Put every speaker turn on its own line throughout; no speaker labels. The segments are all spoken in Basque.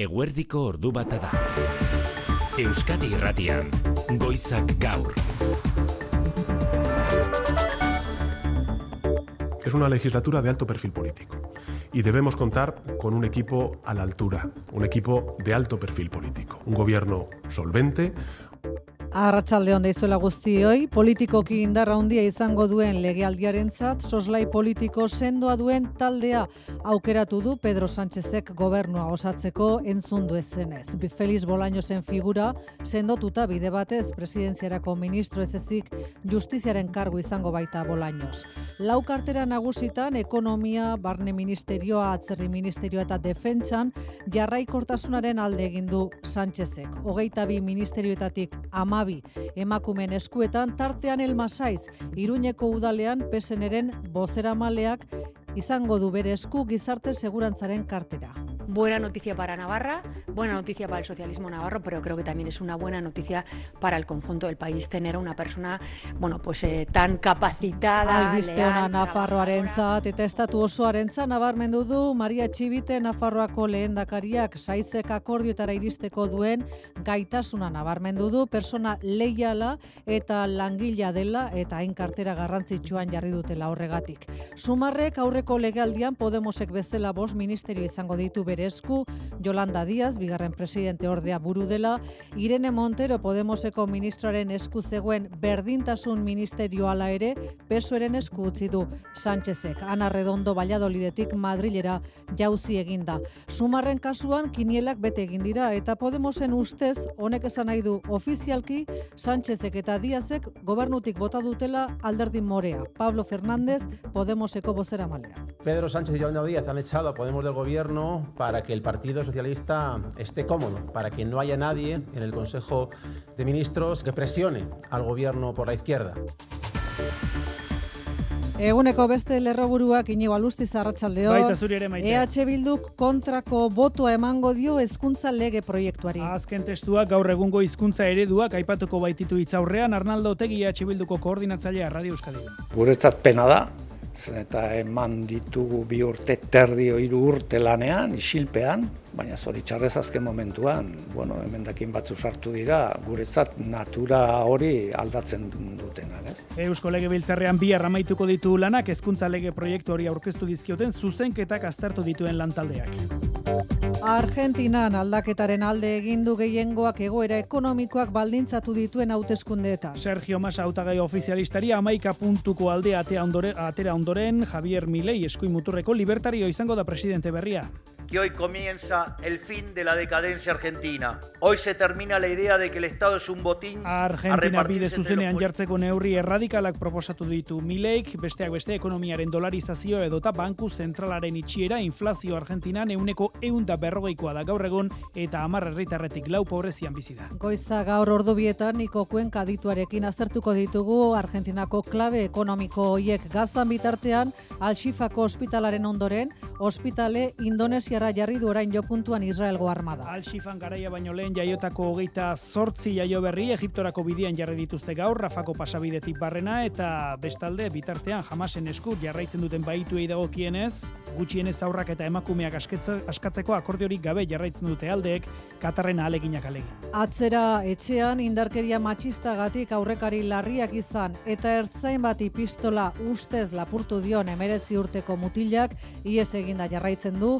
Eguerdiko ordu bata. Euskadi Irratian, Goizak Gaur.
Es una legislatura de alto perfil político y debemos contar con un equipo a la altura, un equipo de alto perfil político, un gobierno solvente,
Arratsalde hon daizuela guztioi, politikoki indarra handia izango duen legealdiarentzat soslai politiko sendoa duen taldea aukeratu du Pedro Sánchezek gobernua osatzeko entzundu ezenez. Feliz Bolañosen figura sendotuta bide batez presidentziarako ministro ez ezik justiziaren kargu izango baita Bolaños. Lau kartera nagusitan ekonomia, barne ministerioa, atzerri ministerioa eta defentsan jarraikortasunaren alde egin du Sánchezek. Hogeita bi ministerioetatik ama amabi. Emakumen eskuetan tartean elmasaiz, iruñeko udalean peseneren bozera maleak izango du bere esku gizarte segurantzaren kartera.
Buena noticia para Navarra, buena noticia para el socialismo navarro, pero creo que también es una buena noticia para el conjunto del país tener una persona, bueno, pues eh, tan capacitada.
Albiste ona Nafarroarentzat eta estatu osoarentzat nabarmendu du Maria Txibite Nafarroako lehendakariak saizek akordioetara iristeko duen gaitasuna nabarmendu du persona leiala eta langila dela eta hain kartera garrantzitsuan jarri dutela horregatik. Sumarrek aurreko legaldian Podemosek bezala bost ministerio izango ditu bere esku, Yolanda Díaz, bigarren presidente ordea buru dela, Irene Montero Podemoseko ministroaren esku zegoen berdintasun ministerio ala ere, pesoeren esku utzi du Sánchezek. Ana Redondo Valladolidetik Madrilera jauzi eginda. Sumarren kasuan kinielak bete egin dira eta Podemosen ustez honek esan nahi du ofizialki Sánchezek eta Díazek gobernutik bota dutela alderdin morea. Pablo Fernández Podemoseko bozera malea.
Pedro Sánchez y Yolanda Díaz han echado a Podemos del gobierno para que el Partido Socialista esté cómodo, para que no haya nadie en el Consejo de Ministros que presione al gobierno por la izquierda.
Eguneko beste lerroburuak inigo alusti zarratxaldeon.
Baita zuri ere maite.
EH Bilduk kontrako botoa emango dio hezkuntza lege proiektuari.
Azken testuak gaur egungo hizkuntza ereduak aipatuko baititu hitzaurrean Arnaldo Otegi EH Bilduko koordinatzailea Radio Euskadi.
Guretzat pena da, eta eman ditugu bi urte terdio hiru urte lanean, isilpean, baina zoritxarrez azken momentuan, bueno, emendakin batzu sartu dira, guretzat natura hori aldatzen dutena, ez?
Eusko lege biltzarrean bi arramaituko ditu lanak, hezkuntza lege proiektu hori aurkeztu dizkioten zuzenketak aztertu dituen lantaldeak.
Argentinan aldaketaren alde egin du gehiengoak egoera ekonomikoak baldintzatu dituen hauteskundeetan.
Sergio Massa hautagai ofizialistari amaika puntuko alde atera ondoren Javier Milei eskuin muturreko libertario izango da presidente berria.
Que hoy comienza el fin de la decadencia argentina. Hoy se termina la idea de que el Estado es un botín
Argentina bide zuzenean jartzeko neurri erradikalak proposatu ditu Mileik, besteak beste ekonomiaren dolarizazio edota banku zentralaren itxiera inflazio Argentinan euneko eunda berrogeikoa da gaur egun eta hamar herritarretik lau pobrezian bizi da.
Goiza gaur ordu bietan niko kuenka dituarekin aztertuko ditugu Argentinako klabe ekonomiko hoiek gazan bitartean Alxifako ospitalaren ondoren, ospitale Indonesiara jarri du orain jo puntuan Israelgo armada.
Alxifan garaia baino lehen jaiotako hogeita zortzi jaio berri Egiptorako bidian jarri dituzte gaur, Rafako pasabidetik barrena eta bestalde bitartean jamasen esku jarraitzen duten baituei dagokienez, gutxienez aurrak eta emakumeak askatzeko akordiorik gabe jarraitzen dute aldeek, Katarrena aleginak alegin.
Atzera etxean indarkeria matxistagatik aurrekari larriak izan eta ertzain bati pistola ustez lapurtu dion emeretzi urteko mutilak ies eginda jarraitzen du,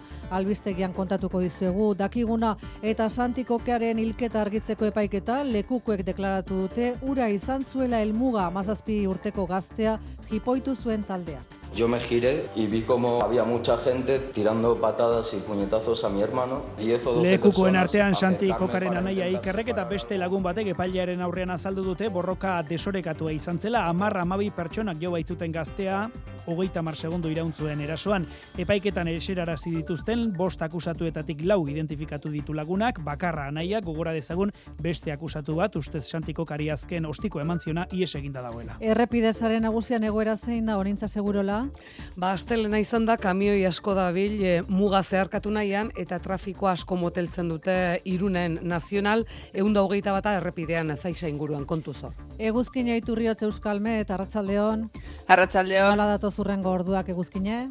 albistegian kontatuko dizuegu dakiguna eta santikokearen hilketa argitzeko epaiketa lekukuek deklaratu dute ura izan zuela helmuga mazazpi urteko gaztea jipoitu zuen taldea.
Yo me giré y vi como había mucha gente tirando patadas y puñetazos a mi hermano. 10 o 12
Lekukoen artean Santi Kokaren anaia ikerrek eta beste lagun batek epailearen aurrean azaldu dute borroka desorekatua izan zela, amar amabi pertsonak jo baitzuten gaztea, hogeita mar segundo irauntzuen erasoan. Epaiketan eserarazi dituzten, bost akusatuetatik lau identifikatu ditu lagunak, bakarra anaia gogora dezagun beste akusatu bat, ustez Santi Kokari azken ostiko eman ziona ies eginda dagoela.
Errepidezaren nagusian egoera zein da onintza segurola?
Ba, astelena izan da, kamioi asko da bil, e, muga zeharkatu nahian, eta trafiko asko moteltzen dute irunen nazional, egun da hogeita bata errepidean zaisa inguruan kontu zor.
Eguzkine iturriotze euskalme eta arratsaldeon.
Arratsaldeon.
Nola dato zurrengo orduak eguzkine?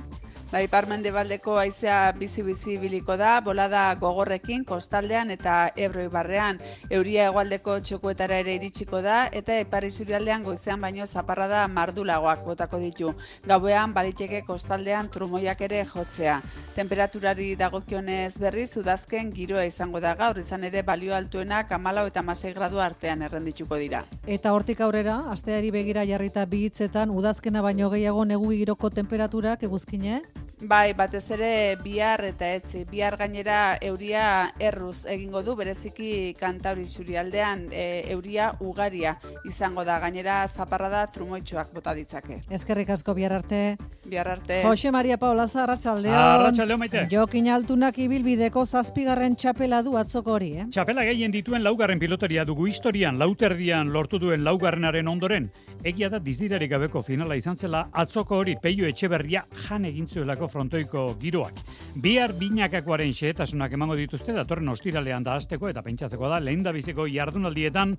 Bai, parmendebaldeko aizea bizi-bizi biliko da, bolada gogorrekin, kostaldean eta ebroi barrean. Euria egualdeko txokuetara ere iritsiko da, eta epari zurialdean goizean baino zaparra da mardulagoak botako ditu. Gauean, bariteke kostaldean trumoiak ere jotzea. Temperaturari dagokionez berri, udazken giroa izango da gaur, izan ere balio altuenak amalau eta masei gradu artean errendituko dira.
Eta hortik aurrera, asteari begira jarrita bihitzetan, udazkena baino gehiago negu giroko temperaturak eguzkine?
Bai, batez ere bihar eta etzi. Bihar gainera euria erruz egingo du, bereziki kantauri zurialdean e, euria ugaria izango da. Gainera zaparra da trumoitxoak bota ditzake.
Eskerrik asko bihar arte.
Bihar arte.
Jose Maria Paula Arratsaldeon.
Arratsaldeon maite.
Jokin altunak ibilbideko zazpigarren txapela du atzoko hori, eh?
Txapela gehien dituen laugarren piloteria dugu historian, lauterdian lortu duen laugarrenaren ondoren. Egia da dizdirarik gabeko finala izan zela atzoko hori peio etxeberria jan egin zuelako frontoiko giroak. Bihar binakakoaren xehetasunak emango dituzte datorren ostiralean da hasteko eta pentsatzeko da lehen da biziko jardunaldietan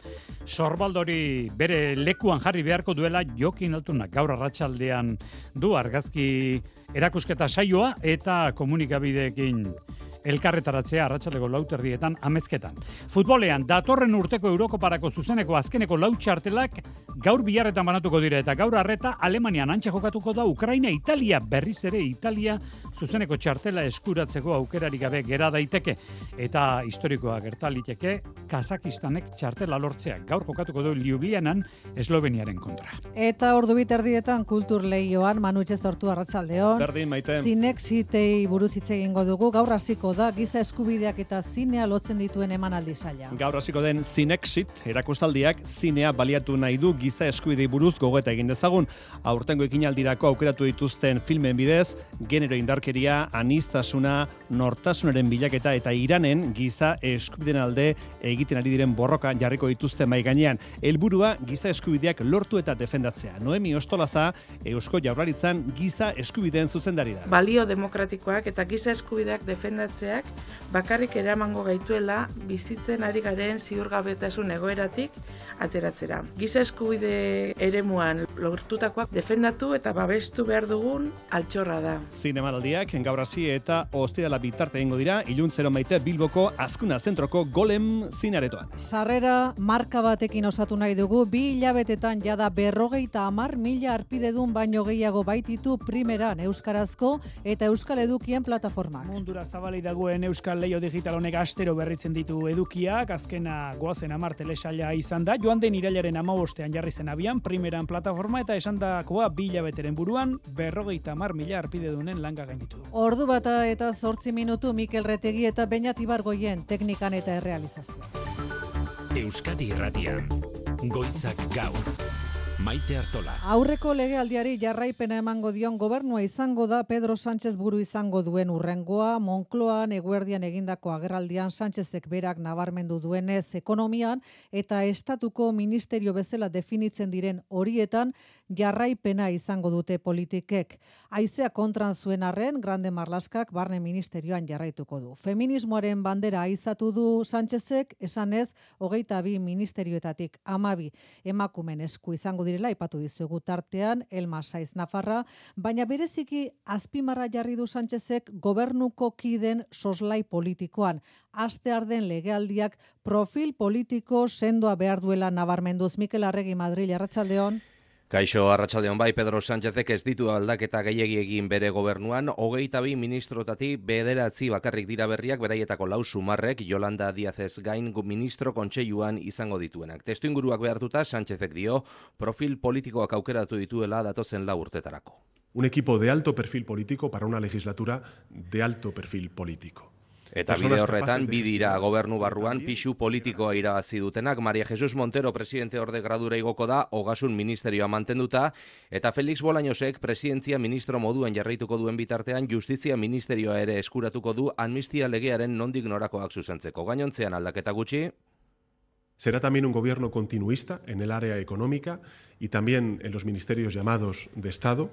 sorbaldori bere lekuan jarri beharko duela jokin altunak gaur arratsaldean du argazki erakusketa saioa eta komunikabideekin elkarretaratzea arratsaldeko lauterdietan amezketan. Futbolean, datorren urteko Eurokoparako zuzeneko azkeneko lautxartelak gaur biharretan banatuko dira eta gaur arreta Alemanian antxe jokatuko da Ukraina, Italia, berriz ere Italia zuzeneko txartela eskuratzeko aukerari gabe gera daiteke eta historikoa gertaliteke Kazakistanek txartela lortzea gaur jokatuko du Ljubljanan Esloveniaren kontra.
Eta ordu biterdietan kultur lehioan manutxe sortu arratsaldeon.
Berdin maite.
Zinek zitei buruz hitz egingo dugu gaur hasiko da giza eskubideak eta zinea lotzen dituen emanaldi saila.
Gaur hasiko den Zinexit erakustaldiak zinea baliatu nahi du giza eskubidei buruz gogeta egin dezagun. Aurtengo ekinaldirako aukeratu dituzten filmen bidez, genero indarkeria, anistasuna, nortasunaren bilaketa eta iranen giza eskubideen alde egiten ari diren borroka jarriko dituzte mai gainean. Helburua giza eskubideak lortu eta defendatzea. Noemi Ostolaza Eusko Jaurlaritzan giza eskubideen zuzendari da.
Balio demokratikoak eta giza eskubideak defendatzeak bakarrik eramango gaituela bizitzen ari garen ziurgabetasun egoeratik ateratzera. Giza eskubide eremuan lortutakoak defendatu eta babestu behar dugun altxorra da.
Zinemaraldiak gaur hasi eta ostirala bitarte egingo dira iluntzero maite Bilboko Azkuna Zentroko Golem zinaretoan.
Sarrera marka batekin osatu nahi dugu, bi hilabetetan jada berrogeita amar mila arpidedun baino gehiago baititu primeran Euskarazko eta Euskal Edukien plataformak.
Mundura zabali dagoen Euskal Leio Digital honek astero berritzen ditu edukiak, azkena goazen amar telesaila izan da, joan den irailaren amabostean jarri zen abian, primeran plataforma eta esan dakoa bi hilabeteren buruan, berrogeita amar mila arpidedunen langa gainditu.
Ordu bata eta zortzi minutu Mikel Retegi eta Beñat Ibargoien teknikan eta errealizazio.
Euskadi Irratian, Goizak Gaur. Maite Artola.
Aurreko legealdiari jarraipena emango dion gobernua izango da Pedro Sánchez buru izango duen urrengoa, Moncloan eguerdian egindako agerraldian Sánchezek berak nabarmendu duenez ekonomian eta estatuko ministerio bezala definitzen diren horietan jarraipena izango dute politikek. Aizea kontran zuen arren, Grande Marlaskak barne ministerioan jarraituko du. Feminismoaren bandera aizatu du Sánchezek, esanez, hogeita bi ministerioetatik amabi emakumen esku izango direla, ipatu dizugu tartean, Elma Saiz Nafarra, baina bereziki azpimarra jarri du Sánchezek gobernuko kiden soslai politikoan. Aste arden legealdiak profil politiko sendoa behar duela nabarmenduz Mikel Arregi Madrid, Arratsaldeon.
Kaixo Arratsaldeon bai Pedro Sánchezek ez ditu aldaketa gehiegi egin bere gobernuan, hogeita bi ministrotati bederatzi bakarrik dira berriak beraietako lau sumarrek Yolanda Díazez gain ministro kontseiluan izango dituenak. Testu inguruak behartuta Sánchezek dio profil politikoak aukeratu dituela datozen lau urtetarako.
Un equipo de alto perfil político para una legislatura de alto perfil político.
Eta bide horretan, bi dira gobernu barruan pixu politikoa irabazi dutenak. Maria Jesus Montero presidente orde gradura igoko da, hogasun ministerioa mantenduta, eta Felix Bolañosek presidentzia ministro moduen jarraituko duen bitartean, justizia ministerioa ere eskuratuko du amnistia legearen nondik norakoak zuzentzeko. Gainontzean aldaketa gutxi,
Será también un gobierno continuista en el área económica y también en los ministerios llamados de Estado.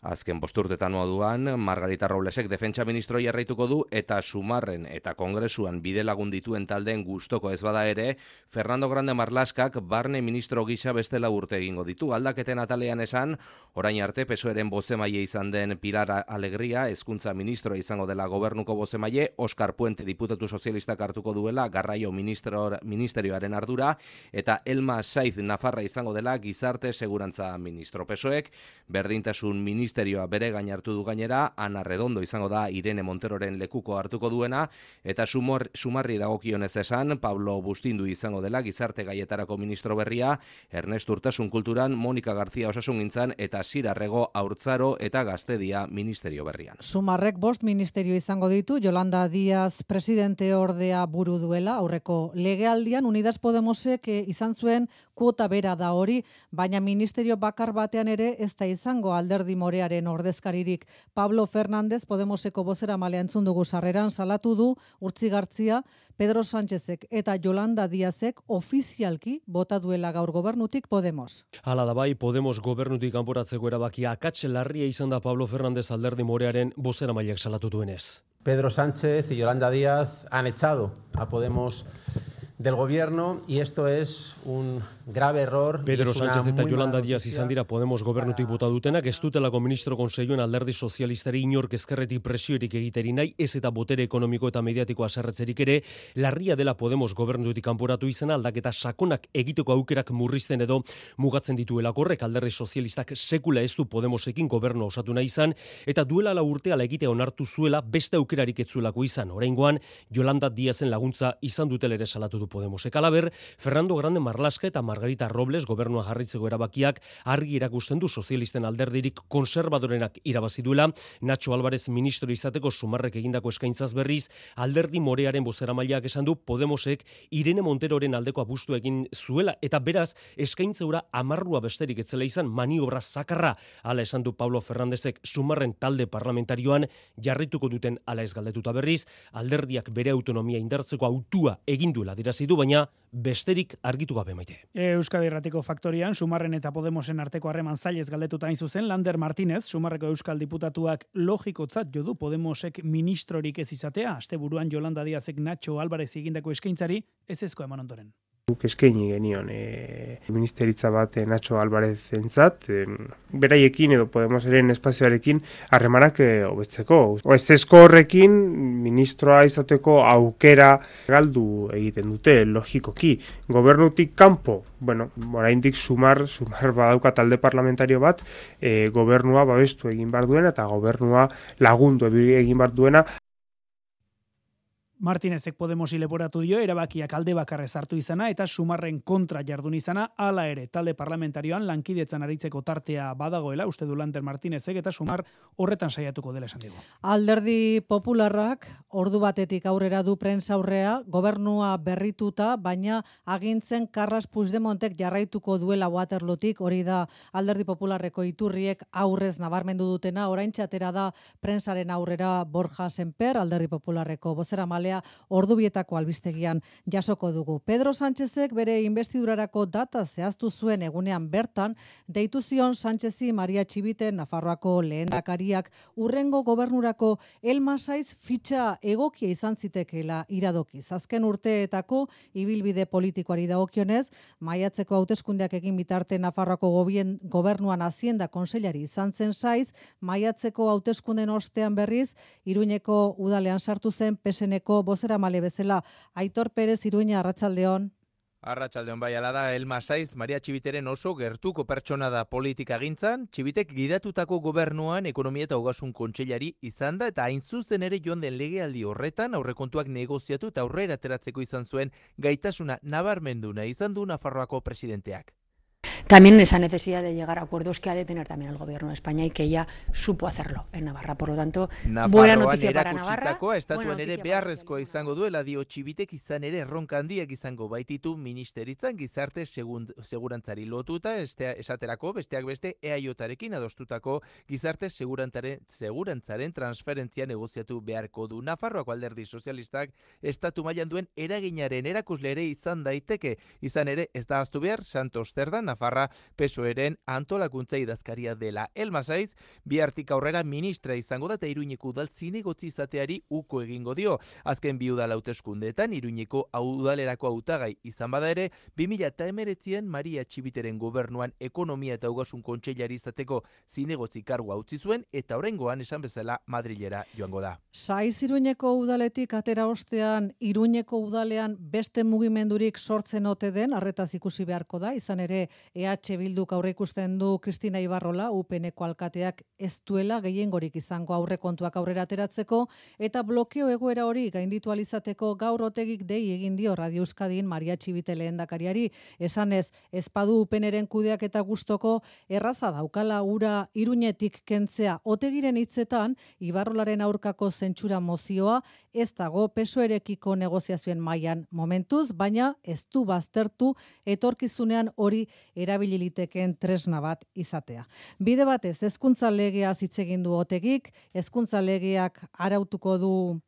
Azken bosturtetan moduan, Margarita Roblesek defentsa ministroi erraituko du eta sumarren eta kongresuan bide lagun dituen taldeen gustoko ez bada ere, Fernando Grande Marlaskak barne ministro gisa bestela urte egingo ditu. Aldaketen atalean esan, orain arte pesoeren bozemaile izan den Pilar Alegria, hezkuntza ministro izango dela gobernuko bozemaile, Oscar Puente diputatu sozialistak hartuko duela garraio ministerioaren ardura, eta Elma Saiz Nafarra izango dela gizarte segurantza ministro. Pesoek, berdintasun ministro ministerioa bere gain hartu du gainera, Ana Redondo izango da Irene Monteroren lekuko hartuko duena, eta sumor, sumarri dagokionez esan, Pablo Bustindu izango dela gizarte gaietarako ministro berria, Ernest Urtasun kulturan, Monika Garzia osasun gintzan, eta Sirarrego Aurtzaro eta Gaztedia ministerio berrian.
Sumarrek bost ministerio izango ditu, Jolanda Díaz presidente ordea buru duela, aurreko legealdian, Unidas Podemosek eh, izan zuen kuota bera da hori, baina ministerio bakar batean ere ez da izango alderdi morearen ordezkaririk. Pablo Fernández Podemoseko bozera malean dugu sarreran salatu du urtzigartzia Pedro Sánchezek eta Yolanda Díazek ofizialki bota duela gaur gobernutik Podemos.
Hala da bai, Podemos gobernutik kanporatzeko erabakia akatxe larria izan da Pablo Fernández alderdi morearen bozera mailak salatu duenez.
Pedro Sánchez y Yolanda Díaz han echado a Podemos del gobierno y esto es un grave error.
Pedro Sánchez eta Yolanda Díaz izan dira Podemos gobernutik bota dutenak, ez dutelako ministro konseioen alderdi sozialistari inork ezkerretik presioerik egiteri nahi, ez eta botere ekonomiko eta mediatikoa zerretzerik ere, larria dela Podemos gobernutik kanporatu izan aldaketa sakonak egiteko aukerak murrizten edo mugatzen dituela korrek alderdi sozialistak sekula ez du Podemosekin gobernu osatu nahi izan, eta duela la urtea egite onartu zuela beste aukerarik etzuelako izan. Oraingoan Yolanda Díazen laguntza izan dutela ere salatu du Podemos. Ekalaber, Fernando Grande Marlaska eta Margarita Robles gobernua jarritzeko erabakiak argi erakusten du sozialisten alderdirik konservadorenak irabazi duela, Nacho Álvarez ministro izateko sumarrek egindako eskaintzaz berriz, alderdi morearen bozeramaileak esan du Podemosek Irene Monteroren aldeko apustu egin zuela, eta beraz, eskaintzeura amarrua besterik etzela izan maniobra zakarra, ala esan du Pablo Ferrandezek sumarren talde parlamentarioan jarrituko duten ala ez galdetuta berriz, alderdiak bere autonomia indartzeko autua egin duela adierazi du, baina besterik argitu gabe maite.
Euskadi Erratiko Faktorian, Sumarren eta Podemosen arteko harreman zailez galdetuta hain zuzen, Lander Martinez, Sumarreko Euskal Diputatuak logikotzat jodu Podemosek ministrorik ez izatea, asteburuan Jolanda Diazek Nacho Alvarez egindako eskaintzari, ez ezko eman ondoren
guk eskaini genion e, ministeritza bat e, Nacho Alvarez entzat, e, beraiekin edo Podemos eren espazioarekin harremanak e, hobetzeko. O ez horrekin ministroa izateko aukera galdu egiten dute, logikoki. Gobernutik kanpo, bueno, oraindik sumar, sumar badauka talde parlamentario bat, e, gobernua babestu egin bar duena eta gobernua lagundu egin bar duena
Martinezek Podemosi leporatu dio, erabakiak alde bakarre zartu izana eta sumarren kontra jardun izana, ala ere, talde parlamentarioan lankidetzan aritzeko tartea badagoela, uste du Lander Martinezek eta sumar horretan saiatuko dela esan digu.
Alderdi popularrak, ordu batetik aurrera du prensa aurrea, gobernua berrituta, baina agintzen Carras Puigdemontek jarraituko duela Waterlootik, hori da alderdi popularreko iturriek aurrez nabarmendu dutena, orain txatera da prensaren aurrera Borja Senper, alderdi popularreko bozera male taldea ordubietako albistegian jasoko dugu. Pedro Sánchezek bere investidurarako data zehaztu zuen egunean bertan, deitu zion Sánchezi Maria Txibite Nafarroako lehendakariak urrengo gobernurako elmasaiz fitxa egokia izan zitekeela iradoki. Azken urteetako ibilbide politikoari dagokionez, maiatzeko hauteskundeak egin bitarte Nafarroako gobernuan hazienda konseilari izan zen saiz, maiatzeko hauteskunden ostean berriz, iruñeko udalean sartu zen peseneko bozera male bezala. Aitor Perez Iruña Arratsaldeon.
Arratsaldeon bai ala da Elma Saiz Maria Txibiteren oso gertuko pertsona da politika gintzan, Txibitek gidatutako gobernuan ekonomia eta hogasun kontseilari izan da eta hain zuzen ere joan den legealdi horretan aurrekontuak negoziatu eta aurrera ateratzeko izan zuen gaitasuna nabarmenduna izan du Nafarroako presidenteak.
También esa necesidad de llegar a acuerdos que ha de tener también el gobierno de España y que ella supo hacerlo en Navarra. Por lo tanto, buena noticia para Navarra.
Estatuan ere beharrezkoa izango duela dio txibitek izan ere erronka handiak izango baititu ministeritzan gizarte segund, segurantzari lotuta este, esaterako besteak beste EAIotarekin adostutako gizarte segurantzaren, segurantzaren transferentzia negoziatu beharko du. Nafarroako alderdi sozialistak estatu mailan duen eraginaren erakusle ere izan daiteke izan ere ez da behar Santos Zerda Nafarra Navarra pesoeren antolakuntza idazkaria dela. Elma zaiz, bi artik aurrera ministra izango da eta iruñeko udal zinegotzi izateari uko egingo dio. Azken bi udal hauteskundeetan iruñeko udalerako hautagai izan bada ere, 2000 eta emeretzien Maria Txibiteren gobernuan ekonomia eta ugasun kontseilari izateko zinegotzi kargua utzi zuen eta orengoan esan bezala Madrilera joango da.
Saiz Iruñeko udaletik atera ostean Iruñeko udalean beste mugimendurik sortzen ote den arretaz ikusi beharko da izan ere EH Bilduk aurre ikusten du Kristina Ibarrola UPNeko alkateak ez duela gehiengorik izango aurrekontuak aurrera ateratzeko eta blokeo egoera hori gainditu alizateko gaur otegik dei egin dio Radio Euskadin Maria Txibite lehendakariari. Esanez ezpadu UPNren kudeak eta gustoko erraza daukala ura Iruñetik kentzea otegiren hitzetan Ibarrolaren aurkako zentsura mozioa ez dago pesoerekiko negoziazioen mailan momentuz, baina ez du baztertu etorkizunean hori erabililitekeen tresna bat izatea. Bide batez, hezkuntza legea hitz egin du otegik, hezkuntza legeak arautuko du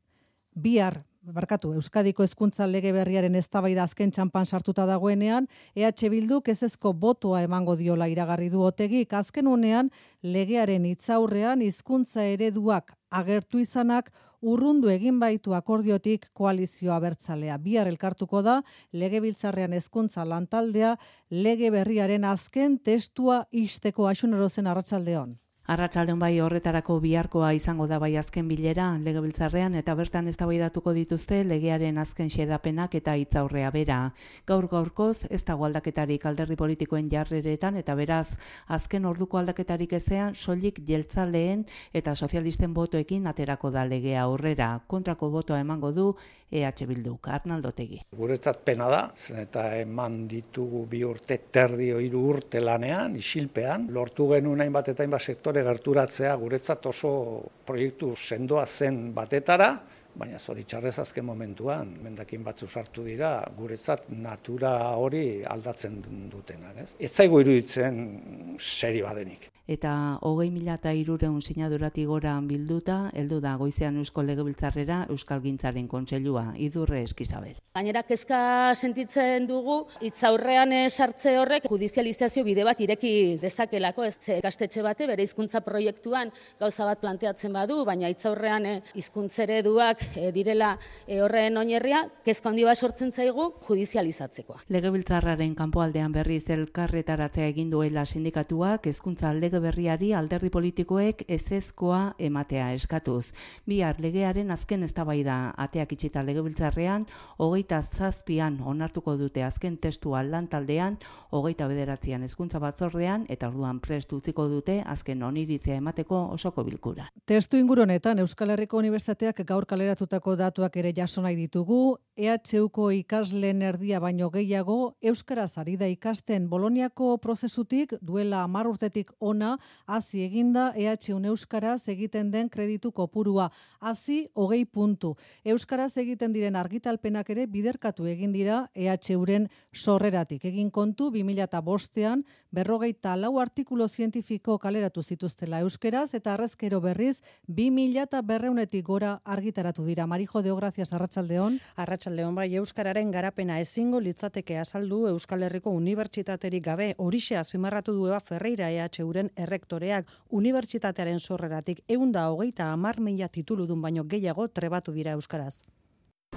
bihar barkatu, Euskadiko hezkuntza lege berriaren eztabaida azken txanpan sartuta dagoenean, EH Bilduk ezezko botoa emango diola iragarri du otegik, azken unean legearen hitzaurrean hizkuntza ereduak agertu izanak urrundu egin baitu akordiotik koalizioa bertzalea. Bihar elkartuko da, lege biltzarrean ezkuntza lantaldea, lege berriaren azken testua isteko asunerozen arratsaldeon.
Arratsaldeon bai horretarako biharkoa izango da bai azken bilera legebiltzarrean eta bertan eztabaidatuko dituzte legearen azken xedapenak eta hitzaurrea bera. Gaur gaurkoz ez dago aldaketarik alderdi politikoen jarreretan eta beraz azken orduko aldaketarik ezean soilik jeltzaleen eta sozialisten botoekin aterako da legea aurrera. Kontrako botoa emango du EH Bilduk Arnaldotegi.
Guretzat pena da, zen eta eman ditugu bi urte terdio hiru urte lanean, isilpean, lortu genuen hainbat eta hainbat sektore gerturatzea guretzat oso proiektu sendoa zen batetara, baina zoritxarrez azken momentuan, mendakin batzu sartu dira, guretzat natura hori aldatzen dutenak. Ez, ez zaigu iruditzen seri badenik
eta hogei mila eta irureun sinadurati gora bilduta, heldu da goizean Eusko Legebiltzarrera Euskal Gintzaren kontseilua, idurre eskizabel.
Gainera, kezka sentitzen dugu, itzaurrean sartze horrek judizializazio bide bat ireki dezakelako, ez gaztetxe bate, bere hizkuntza proiektuan gauza bat planteatzen badu, baina itzaurrean eh, hizkuntzere duak eh, direla eh, horren oinerria, kezka handi bat sortzen zaigu judizializatzeko.
Legebiltzarraren kanpoaldean berriz elkarretaratzea egin duela sindikatuak, hezkuntza lege berriari alderdi politikoek ezezkoa ematea eskatuz. Bihar legearen azken eztabaida ateak itxita legebiltzarrean, hogeita zazpian onartuko dute azken testua lantaldean, hogeita bederatzean hezkuntza batzordean, eta orduan prest utziko dute azken oniritzea emateko osoko bilkura.
Testu inguronetan Euskal Herriko Unibertsitateak gaur kaleratutako datuak ere jaso nahi ditugu, EHUko ikasleen erdia baino gehiago, Euskaraz ari da ikasten Boloniako prozesutik duela amar urtetik ona hasi eginda EHUn euskaraz egiten den kreditu kopurua hasi hogei puntu. Euskaraz egiten diren argitalpenak ere biderkatu egin dira EHUren sorreratik. Egin kontu 2005ean berrogeita lau artikulo zientifiko kaleratu zituztela euskeraz eta arrezkero berriz 2000 eta berreunetik gora argitaratu dira. Marijo Deograzias Arratsaldeon.
Arratsaldeon bai euskararen garapena ezingo litzateke azaldu Euskal Herriko Unibertsitaterik gabe horixe azpimarratu dueba Ferreira EHUren errektoreak unibertsitatearen sorreratik eunda hogeita amar mila tituludun baino gehiago trebatu dira Euskaraz.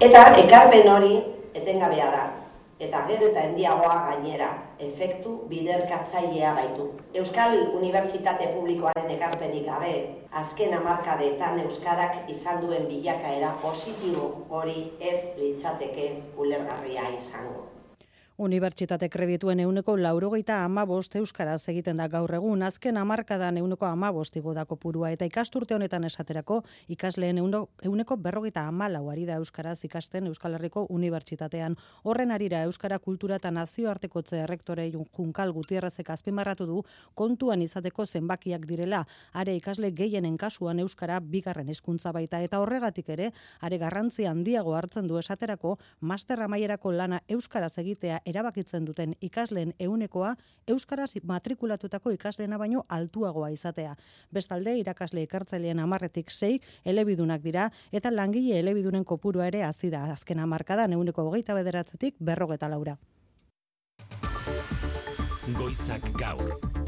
Eta ekarpen hori etengabea da. Eta gero eta endiagoa gainera, efektu biderkatzailea baitu. Euskal Unibertsitate Publikoaren ekarpenik gabe, azken amarkadetan Euskarak izan duen bilakaera positibo hori ez litzateke ulergarria izango.
Unibertsitate kredituen euneko laurogeita ama bost euskaraz egiten da gaur egun, azken amarkadan euneko ama bostigo da kopurua, eta ikasturte honetan esaterako ikasleen euneko berrogeita ama lauari da euskaraz ikasten Euskal Herriko Unibertsitatean. Horren arira Euskara Kultura eta Nazioarteko errektore Junkal Gutierrezek azpimarratu du kontuan izateko zenbakiak direla, are ikasle gehienen kasuan Euskara bigarren hezkuntza baita, eta horregatik ere, are garrantzi handiago hartzen du esaterako, master amaierako lana Euskaraz egitea erabakitzen duten ikasleen eunekoa euskaraz matrikulatutako ikasleena baino altuagoa izatea. Bestalde irakasle ikartzaileen amarretik sei elebidunak dira eta langile elebidunen kopurua ere hasi da azken hamarkadan euneko hogeita bederatzetik berrogeta laura.
Goizak gaur.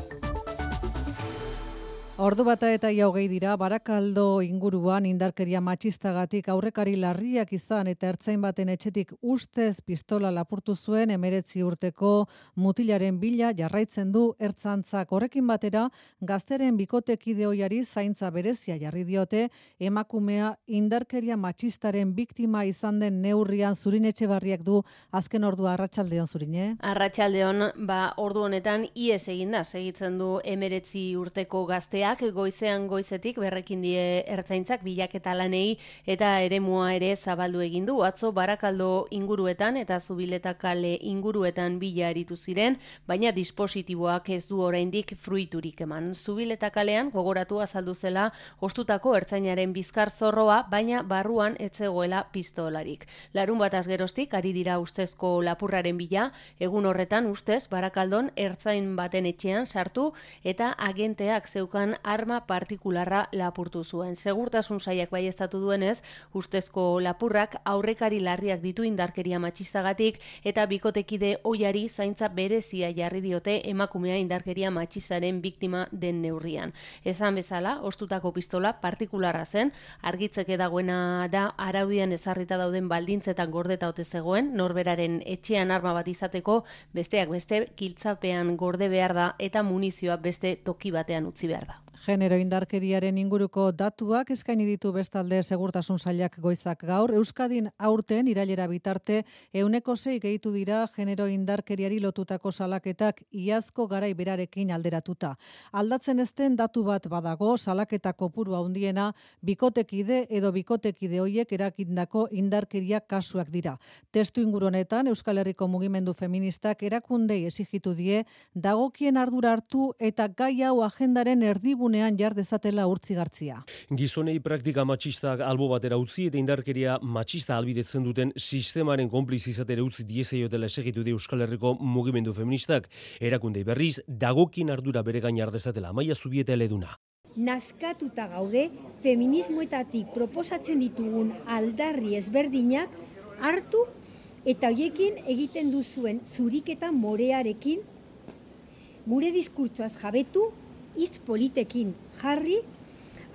Ordu bata eta ia hogei dira, barakaldo inguruan indarkeria matxistagatik aurrekari larriak izan eta ertzain baten etxetik ustez pistola lapurtu zuen emeretzi urteko mutilaren bila jarraitzen du ertzantzak. Horrekin batera, gazteren bikotekide hoiari zaintza berezia jarri diote, emakumea indarkeria matxistaren biktima izan den neurrian zurin etxe barriak du azken ordua arratsaldeon zurine.
Arratsaldeon ba ordu honetan ies eginda segitzen du emeretzi urteko gaztea taldeak goizean goizetik berrekin die ertzaintzak bilaketa lanei eta eremua ere zabaldu egin du. Atzo barakaldo inguruetan eta zubileta kale inguruetan bila aritu ziren baina dispositiboak ez du oraindik fruiturik eman. Zubileta kalean gogoratu azaldu zela ostutako ertzainaren bizkar zorroa baina barruan etzegoela pistolarik. Larun bat azgerostik ari dira ustezko lapurraren bila. Egun horretan ustez barakaldon ertzain baten etxean sartu eta agenteak zeukan arma partikularra lapurtu zuen. Segurtasun saiak bai estatu duenez, ustezko lapurrak aurrekari larriak ditu indarkeria matxistagatik eta bikotekide oiari zaintza berezia jarri diote emakumea indarkeria matxizaren biktima den neurrian. Esan bezala, ostutako pistola partikularra zen, argitzeke dagoena da araudian ezarrita dauden baldintzetan gordeta ote zegoen, norberaren etxean arma bat izateko, besteak beste, kiltzapean gorde behar da eta munizioa beste toki batean utzi behar da.
Genero indarkeriaren inguruko datuak eskaini ditu bestalde segurtasun sailak goizak gaur. Euskadin aurten irailera bitarte euneko zei gehitu dira genero indarkeriari lotutako salaketak iazko garai berarekin alderatuta. Aldatzen ezten datu bat badago salaketa kopuru handiena bikotekide edo bikotekide hoiek erakindako indarkeria kasuak dira. Testu ingurunetan Euskal Herriko mugimendu feministak erakundei esigitu die dagokien ardura hartu eta gai hau agendaren erdibu erdigunean jar dezatela urtzi gartzia.
Gizonei praktika matxistak albo batera utzi eta indarkeria matxista albidetzen duten sistemaren konpliz izatera utzi diezaiotela esegitu di Euskal Herriko mugimendu feministak. Erakundei berriz, dagokin ardura bere gain dezatela. Maia zubieta eleduna.
Nazkatuta gaude, feminismoetatik proposatzen ditugun aldarri ezberdinak hartu eta hoiekin egiten duzuen zuriketa morearekin gure diskurtsoaz jabetu hitz politekin jarri,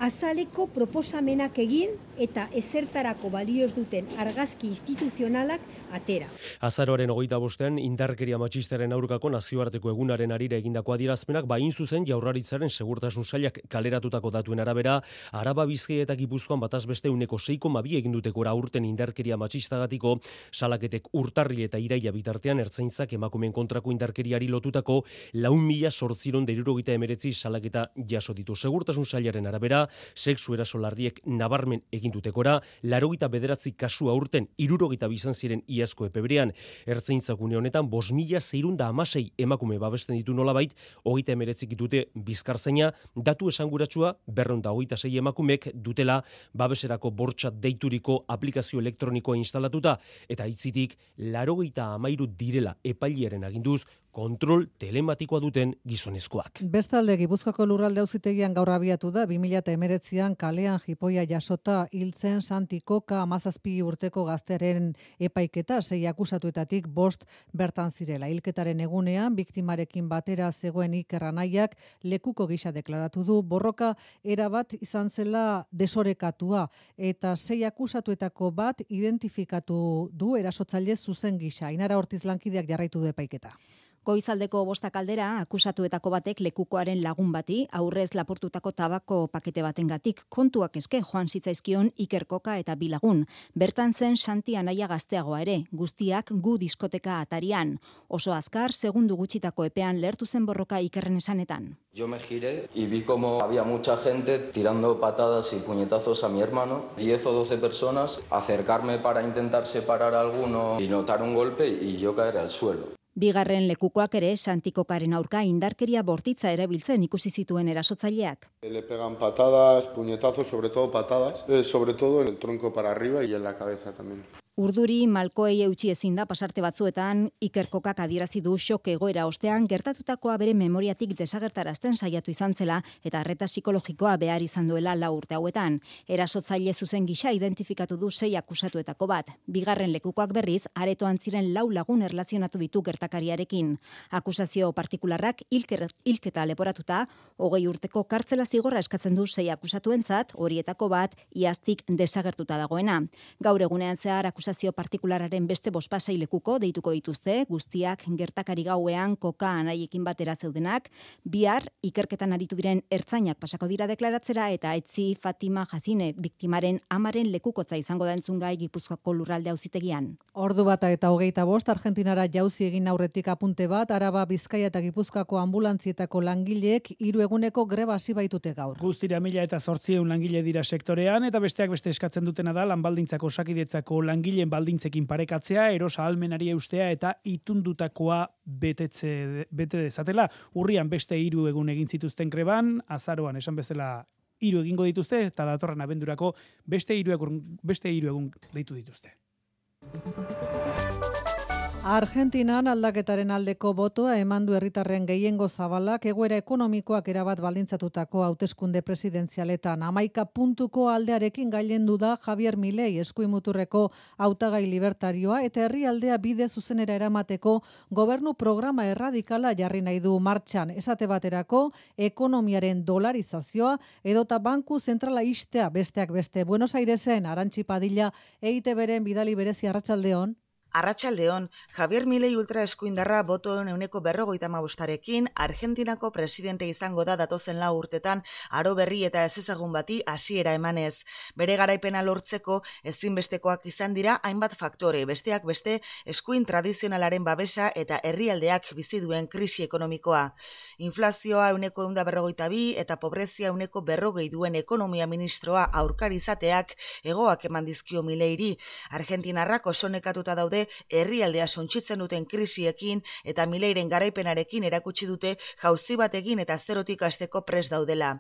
azaleko proposamenak egin eta ezertarako balioz duten argazki instituzionalak atera.
Azaroaren hogeita bostean, indarkeria matxistaren aurkako nazioarteko egunaren arira egindako adierazpenak, bain zuzen jaurraritzaren segurtasun sailak kaleratutako datuen arabera, araba bizkei eta gipuzkoan bataz beste uneko seiko mabi eginduteko urten indarkeria matxistagatiko, salaketek urtarri eta iraia bitartean ertzaintzak emakumen kontrako indarkeriari lotutako laun mila sortziron derurogita emeretzi salaketa jaso ditu. Segurtasun sailaren arabera, sexu erasolarriek nabarmen egindutekora, larogita bederatzi kasu aurten irurogita bizan ziren iazko epebrean, ertzaintzak une honetan, bos mila zeirunda amasei emakume babesten ditu nolabait, hogeita emeretzik dute bizkarzeina, datu esanguratsua, berronda hogeita zei emakumek dutela babeserako bortxa deituriko aplikazio elektronikoa instalatuta, eta itzitik, larogita amairu direla epailiaren aginduz, kontrol telematikoa duten gizonezkoak.
Bestalde, Gipuzkoako lurralde auzitegian gaur abiatu da, 2008an kalean jipoia jasota hiltzen santikoka amazazpi urteko gaztearen epaiketa, sei akusatuetatik bost bertan zirela. Hilketaren egunean, biktimarekin batera zegoen ikerranaiak lekuko gisa deklaratu du, borroka erabat izan zela desorekatua, eta sei akusatuetako bat identifikatu du erasotzaile zuzen gisa. Inara hortiz lankideak jarraitu du epaiketa.
Goizaldeko bosta kaldera akusatuetako batek lekukoaren lagun bati aurrez lapurtutako tabako pakete batengatik kontuak eske joan zitzaizkion ikerkoka eta bilagun. Bertan zen Santi Anaia gazteagoa ere, guztiak gu diskoteka atarian. Oso azkar, segundu gutxitako epean lertu zen borroka ikerren esanetan.
Yo me giré y vi como había mucha gente tirando patadas y puñetazos a mi hermano, 10 o 12 personas, acercarme para intentar separar a alguno y notar un golpe y yo caer al suelo.
Bigarren lekukoak ere Santikokaren aurka indarkeria bortitza erabiltzen ikusi zituen erasotzaileak.
Le pegan patadas, puñetazos, sobre todo patadas, eh, sobre todo en el tronco para arriba y en la cabeza también.
Urduri malkoei eutxi ezin da pasarte batzuetan ikerkokak adierazi du xok egoera ostean gertatutakoa bere memoriatik desagertarazten saiatu izan zela eta arreta psikologikoa behar izan duela lau urte hauetan. Erasotzaile zuzen gisa identifikatu du sei akusatuetako bat. Bigarren lekukoak berriz, aretoan ziren lau lagun erlazionatu ditu gertakariarekin. Akusazio partikularrak hilketa leporatuta, hogei urteko kartzela zigorra eskatzen du sei akusatuentzat, horietako bat, iaztik desagertuta dagoena. Gaur egunean zehar akusazio partikulararen beste bospasai lekuko deituko dituzte, guztiak gertakari gauean koka anaiekin batera zeudenak, bihar ikerketan aritu diren ertzainak pasako dira deklaratzera eta etzi Fatima Jazine biktimaren amaren lekukotza izango da entzungai Gipuzkoako lurralde auzitegian.
Ordu bata eta hogeita bost, Argentinara jauzi egin aurretik apunte bat, Araba, Bizkaia eta Gipuzkoako ambulantzietako langileek hiru eguneko greba hasi baitute gaur.
Guztira mila eta zortzieun langile dira sektorean, eta besteak beste eskatzen dutena da lanbaldintzako sakidetzako langile langileen baldintzekin parekatzea, erosa almenari eustea eta itundutakoa betetze, bete dezatela. Urrian beste hiru egun egin zituzten greban, azaroan esan bezala hiru egingo dituzte eta datorren abendurako beste hiru egun, beste hiru egun deitu dituzte.
Argentinan aldaketaren aldeko botoa eman du herritarren gehiengo zabalak egoera ekonomikoak erabat baldintzatutako hauteskunde presidenzialetan amaika puntuko aldearekin gailendu da Javier Milei eskuimuturreko hautagai libertarioa eta herrialdea bide zuzenera eramateko gobernu programa erradikala jarri nahi du martxan. Esate baterako ekonomiaren dolarizazioa edota banku zentrala istea besteak beste. Buenos Airesen arantxi padilla eite beren bidali berezi arratsaldeon
Arratxaldeon, Javier Milei ultra eskuindarra botoen euneko berrogoita mabustarekin, Argentinako presidente izango da datozen lau urtetan, aro berri eta ez ezagun bati hasiera emanez. Bere garaipena lortzeko ezinbestekoak izan dira hainbat faktore, besteak beste eskuin tradizionalaren babesa eta herrialdeak bizi duen krisi ekonomikoa. Inflazioa euneko eunda berrogoita bi eta pobrezia euneko berrogei duen ekonomia ministroa aurkarizateak egoak eman dizkio Mileiri. Argentinarrak osonekatuta daude herrialdea sontzitzen duten krisiekin eta mileiren garaipenarekin erakutsi dute jauzi batekin eta zerotik hasteko pres daudela.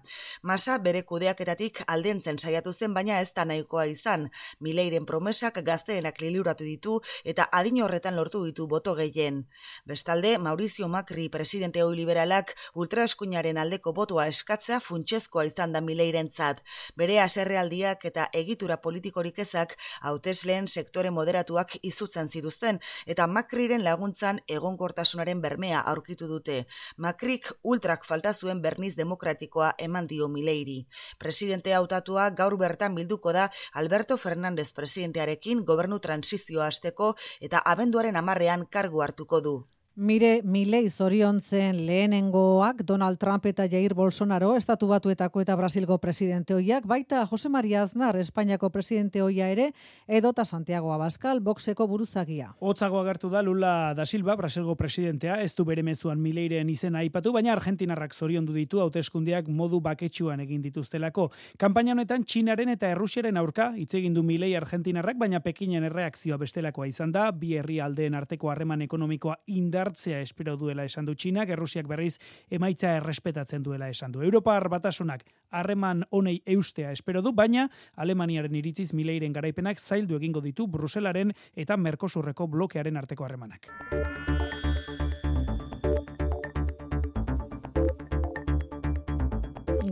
Masa bere kudeaketatik aldentzen saiatu zen baina ez da nahikoa izan. Mileiren promesak gazteenak liluratu ditu eta adin horretan lortu ditu boto gehien. Bestalde, Maurizio Macri presidente hoi liberalak ultraeskuinaren aldeko botoa eskatzea funtsezkoa izan da mileirentzat. Bere aserrealdiak eta egitura politikorik ezak hautesleen sektore moderatuak izutzen zituzten eta Macriren laguntzan egonkortasunaren bermea aurkitu dute. Macrik ultrak falta zuen berniz demokratikoa eman dio Mileiri. Presidente hautatua gaur bertan bilduko da Alberto Fernández presidentearekin gobernu transizioa hasteko eta abenduaren amarrean kargu hartuko du.
Mire, Milei zorion zen lehenengoak Donald Trump eta Jair Bolsonaro, estatu batuetako eta Brasilgo presidente hoiak, baita Jose Maria Aznar, Espainiako presidente hoia ere, edota Santiago Abascal, boxeko buruzagia.
Otzago agertu da Lula da Silva, Brasilgo presidentea, ez du bere mezuan Mileiren izena aipatu, baina Argentinarrak zorion du ditu hauteskundeak modu baketsuan egin dituztelako. Kampaina honetan Txinaren eta Errusiaren aurka, hitz egin du Milei Argentinarrak, baina Pekinen erreakzioa bestelakoa izan da, bi herri aldeen arteko harreman ekonomikoa indar hartzea espero duela esan du Txinak, Errusiak berriz emaitza errespetatzen duela esan du. Europar batasunak harreman honei eustea espero du, baina Alemaniaren iritziz mileiren garaipenak zaildu egingo ditu Bruselaren eta Merkosurreko blokearen arteko harremanak.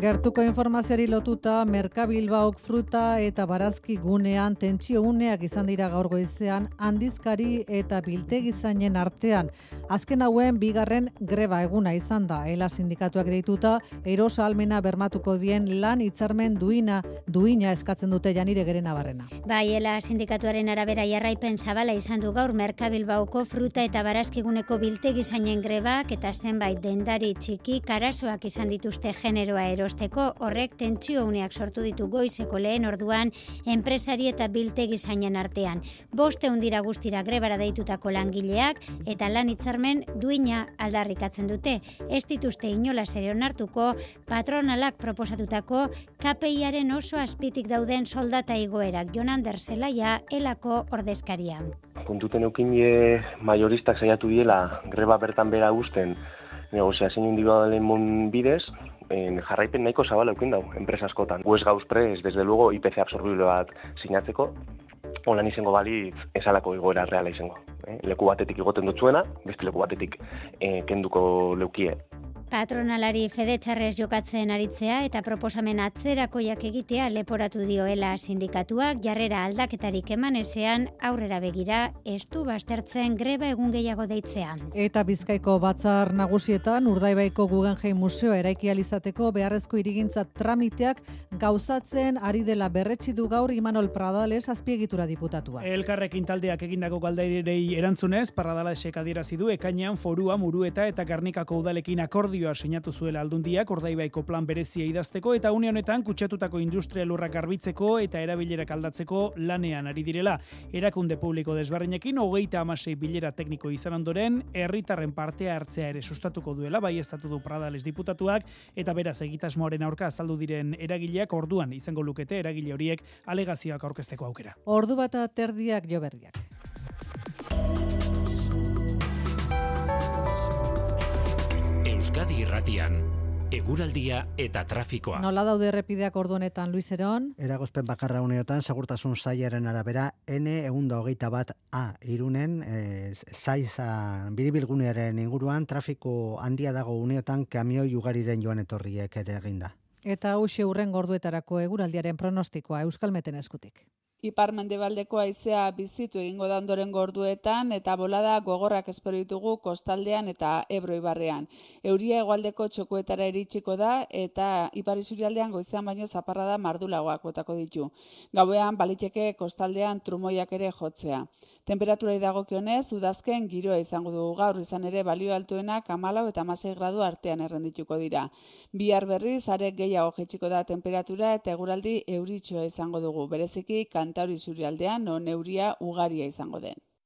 Gertuko informaziari lotuta Merkabilbaok fruta eta barazki gunean tentsio uneak izan dira gaur goizean handizkari eta biltegi zainen artean. Azken hauen bigarren greba eguna izan da. Ela sindikatuak deituta erosa almena bermatuko dien lan hitzarmen duina duina eskatzen dute janire geren abarrena.
Bai, ela sindikatuaren arabera jarraipen zabala izan du gaur Merkabilbaoko fruta eta barazki guneko biltegi zainen grebak eta zenbait dendari txiki karasoak izan dituzte generoa eros erosteko horrek tentsio uneak sortu ditu goizeko lehen orduan enpresari eta biltegi zainen artean. Boste hundira guztira grebara deitutako langileak eta lan hitzarmen duina aldarrikatzen dute. Ez dituzte inola ere onartuko patronalak proposatutako KPIaren oso azpitik dauden soldata igoerak Jonan Derzelaia elako ordezkaria.
Kontuten eukin die majoristak saiatu diela greba bertan bera guzten negoziazio individualen mon bidez, en jarraipen nahiko zabala eukin dau, enpresa askotan. Guez gauz prez, desde luego, IPC absorbible bat sinatzeko, holan izango balitz esalako igoera reala izango. Eh? Leku batetik igoten dutzuena, beste leku batetik eh, kenduko leukie
Patronalari fedetxarrez jokatzen aritzea eta proposamen atzerakoiak egitea leporatu dioela sindikatuak jarrera aldaketarik eman ezean aurrera begira estu bastertzen greba egun gehiago deitzea.
Eta Bizkaiko batzar nagusietan Urdaibaiko Guggenheim Museo eraiki alizateko beharrezko irigintza tramiteak gauzatzen ari dela berretsi du gaur Imanol Pradales azpiegitura diputatua.
Elkarrekin taldeak egindako galdairei erantzunez, Pradalesek adierazi du ekainean forua murueta eta Garnikako udalekin akordio akordioa sinatu zuela aldundiak ordaibaiko plan berezia idazteko eta une honetan kutsatutako industria lurrak garbitzeko eta erabilerak aldatzeko lanean ari direla. Erakunde publiko desberdinekin hogeita amasei bilera tekniko izan ondoren, herritarren partea hartzea ere sustatuko duela, bai estatu du pradales diputatuak, eta beraz egitasmoaren aurka azaldu diren eragileak orduan izango lukete eragile horiek alegazioak aurkezteko aukera.
Ordu bata terdiak jo berriak.
Euskadi Irratian eguraldia eta trafikoa.
Nola daude errepideak ordu honetan Luis Eron?
Eragozpen bakarra uneotan segurtasun sailaren arabera N ehunda hogeita bat A irunen e, zaiza biribilgunearen inguruan trafiko handia dago uneotan kamioi ugariren joan etorriek ere eginda.
Eta hauxe urren gorduetarako eguraldiaren pronostikoa Euskalmeten eskutik.
Ipar mendebaldeko aizea bizitu egingo da ondoren gorduetan eta bolada gogorrak espero ditugu kostaldean eta ebro ibarrean. Euria egualdeko txokuetara iritsiko da eta ipar izurialdean goizean baino zaparra da mardulagoak botako ditu. Gauean baliteke kostaldean trumoiak ere jotzea. Temperaturai dagokionez, udazken giroa izango dugu gaur izan ere balio altuena kamalau eta masei gradu artean errendituko dira. Bihar berriz, are gehiago jetxiko da temperatura eta eguraldi euritxoa izango dugu. Bereziki, kantauri zuri aldean, non euria ugaria izango den.